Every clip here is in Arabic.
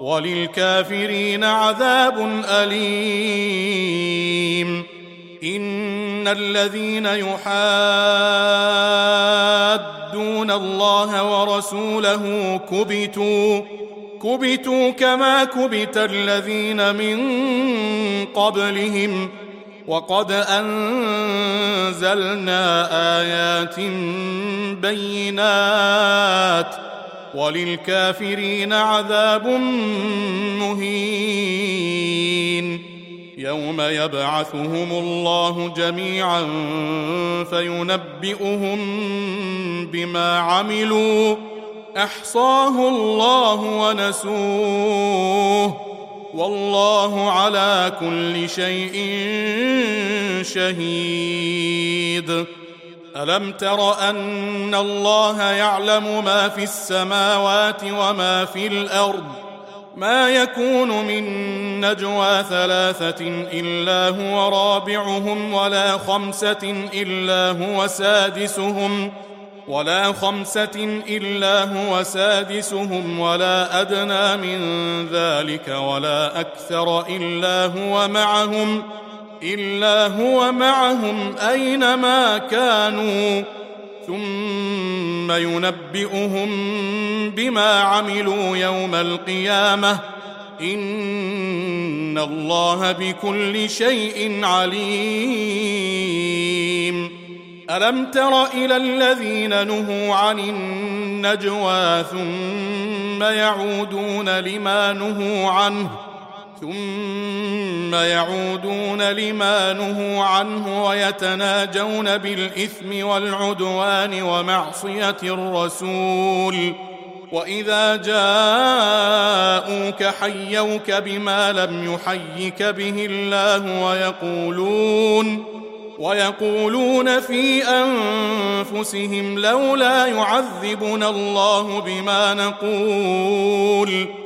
وللكافرين عذاب أليم. إن الذين يحادون الله ورسوله كبتوا كبتوا كما كبت الذين من قبلهم. وقد أنزلنا آيات بينات وللكافرين عذاب مهين. يوم يبعثهم الله جميعا فينبئهم بما عملوا. أحصاه الله ونسوه. والله على كل شيء شهيد. ألم تر أن الله يعلم ما في السماوات وما في الأرض؟ ما يكون من نجوى ثلاثة إلا هو رابعهم ولا خمسة إلا هو سادسهم ولا خمسة إلا هو سادسهم ولا أدنى من ذلك ولا أكثر إلا هو معهم إلا هو معهم أينما كانوا ثم ينبئهم بما عملوا يوم القيامة. إن الله بكل شيء عليم. ألم تر إلى الذين نهوا عن النجوى ثم يعودون لما نهوا عنه؟ ثم يعودون لما نهوا عنه ويتناجون بالإثم والعدوان ومعصية الرسول. وإذا جاءوك حيوك بما لم يحيك به الله ويقولون ويقولون في أنفسهم لولا يعذبنا الله بما نقول.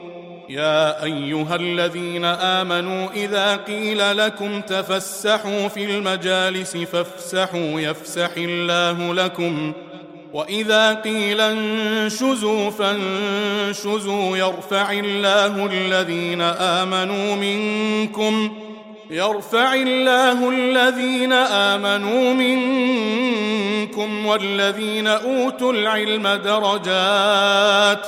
يا أيها الذين آمنوا إذا قيل لكم تفسحوا في المجالس فافسحوا يفسح الله لكم. وإذا قيل انشزوا فانشزوا يرفع الله الذين آمنوا منكم. يرفع الله الذين آمنوا منكم والذين أوتوا العلم درجات.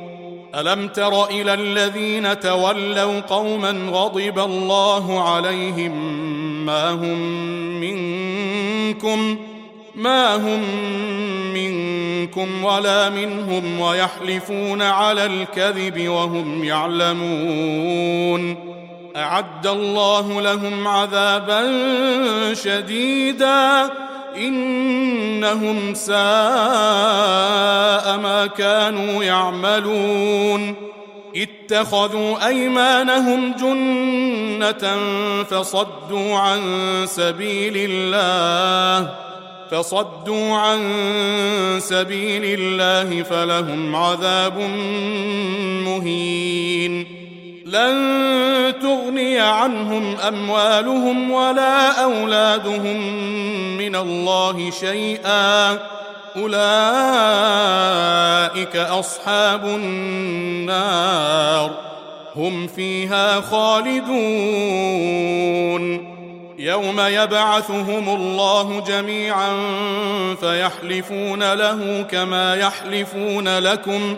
ألم تر إلى الذين تولوا قوما غضب الله عليهم ما هم منكم ما هم منكم ولا منهم ويحلفون على الكذب وهم يعلمون أعد الله لهم عذابا شديدا إنهم ساء ما كانوا يعملون. اتخذوا أيمانهم جنة فصدوا عن سبيل الله فصدوا عن سبيل الله فلهم عذاب مهين. لن تغني عنهم أموالهم ولا أولادهم من الله شيئا. أولئك أصحاب النار. هم فيها خالدون. يوم يبعثهم الله جميعا فيحلفون له كما يحلفون لكم ۖ.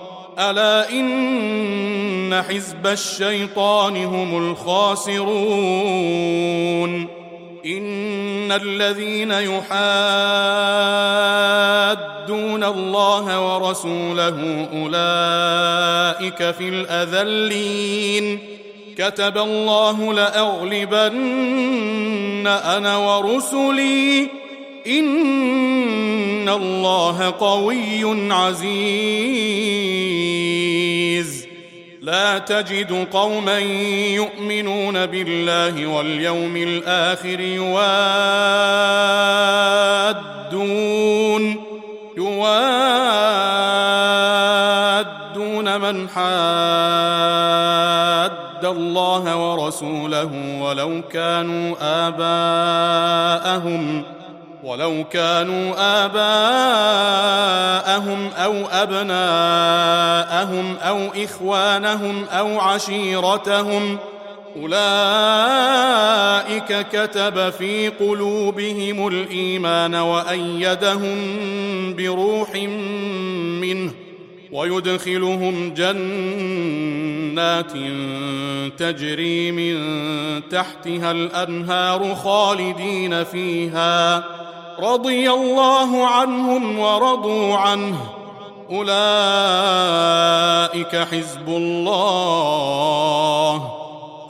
الا ان حزب الشيطان هم الخاسرون ان الذين يحادون الله ورسوله اولئك في الاذلين كتب الله لاغلبن أنا ورسلي إن الله قوي عزيز. لا تجد قوما يؤمنون بالله واليوم الآخر يوادون يوادون من حاد الله ورسوله ولو كانوا آباءهم ولو كانوا آباءهم أو أبناءهم أو إخوانهم أو عشيرتهم أولئك كتب في قلوبهم الإيمان وأيدهم بروح منه ويدخلهم جنات تجري من تحتها الأنهار خالدين فيها. رضي الله عنهم ورضوا عنه. أولئك حزب الله.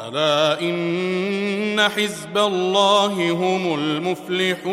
ألا إن حزب الله هم المفلحون.